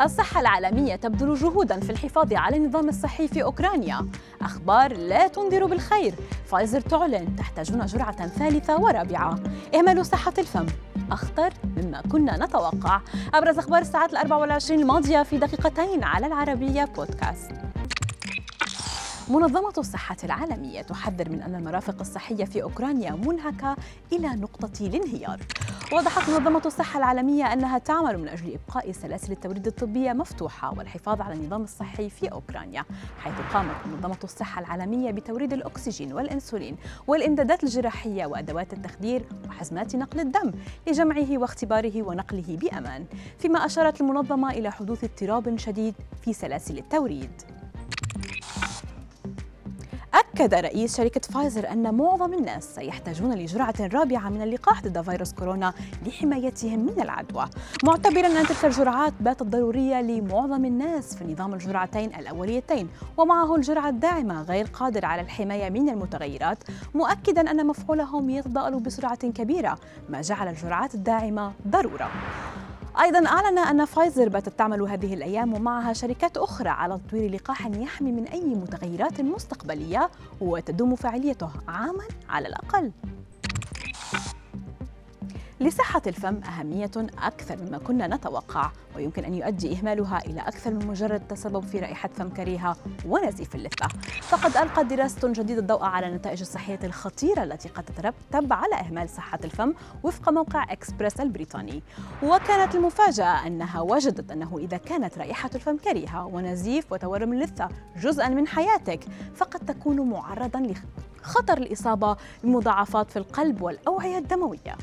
الصحة العالمية تبذل جهودا في الحفاظ على النظام الصحي في أوكرانيا. أخبار لا تنذر بالخير. فايزر تعلن تحتاجون جرعة ثالثة ورابعة. إهمال صحة الفم. أخطر مما كنا نتوقع. أبرز أخبار الساعات الأربع والعشرين الماضية في دقيقتين على العربية بودكاست. منظمة الصحة العالمية تحذر من أن المرافق الصحية في أوكرانيا منهكة إلى نقطة الانهيار. وضحت منظمة الصحة العالمية أنها تعمل من أجل إبقاء سلاسل التوريد الطبية مفتوحة والحفاظ على النظام الصحي في أوكرانيا حيث قامت منظمة الصحة العالمية بتوريد الأكسجين والإنسولين والإمدادات الجراحية وأدوات التخدير وحزمات نقل الدم لجمعه واختباره ونقله بأمان فيما أشارت المنظمة إلى حدوث اضطراب شديد في سلاسل التوريد. أكد رئيس شركة فايزر أن معظم الناس سيحتاجون لجرعة رابعة من اللقاح ضد فيروس كورونا لحمايتهم من العدوى. معتبرا أن تلك الجرعات باتت ضرورية لمعظم الناس في نظام الجرعتين الأوليتين ومعه الجرعة الداعمة غير قادر على الحماية من المتغيرات مؤكدا أن مفعولهم يتضاءل بسرعة كبيرة ما جعل الجرعات الداعمة ضرورة. أيضا أعلن أن فايزر باتت تعمل هذه الأيام ومعها شركات أخرى على تطوير لقاح يحمي من أي متغيرات مستقبلية وتدوم فاعليته عاما على الأقل. لصحة الفم أهمية أكثر مما كنا نتوقع ويمكن أن يؤدي إهمالها إلى أكثر من مجرد تسبب في رائحة فم كريهة ونزيف اللثة. فقد ألقت دراسة جديدة الضوء على النتائج الصحية الخطيرة التي قد تترتب على إهمال صحة الفم وفق موقع إكسبريس البريطاني. وكانت المفاجأة أنها وجدت أنه إذا كانت رائحة الفم كريهة ونزيف وتورم اللثة جزءا من حياتك فقد تكون معرضا لخطر الإصابة بمضاعفات في القلب والأوعية الدموية.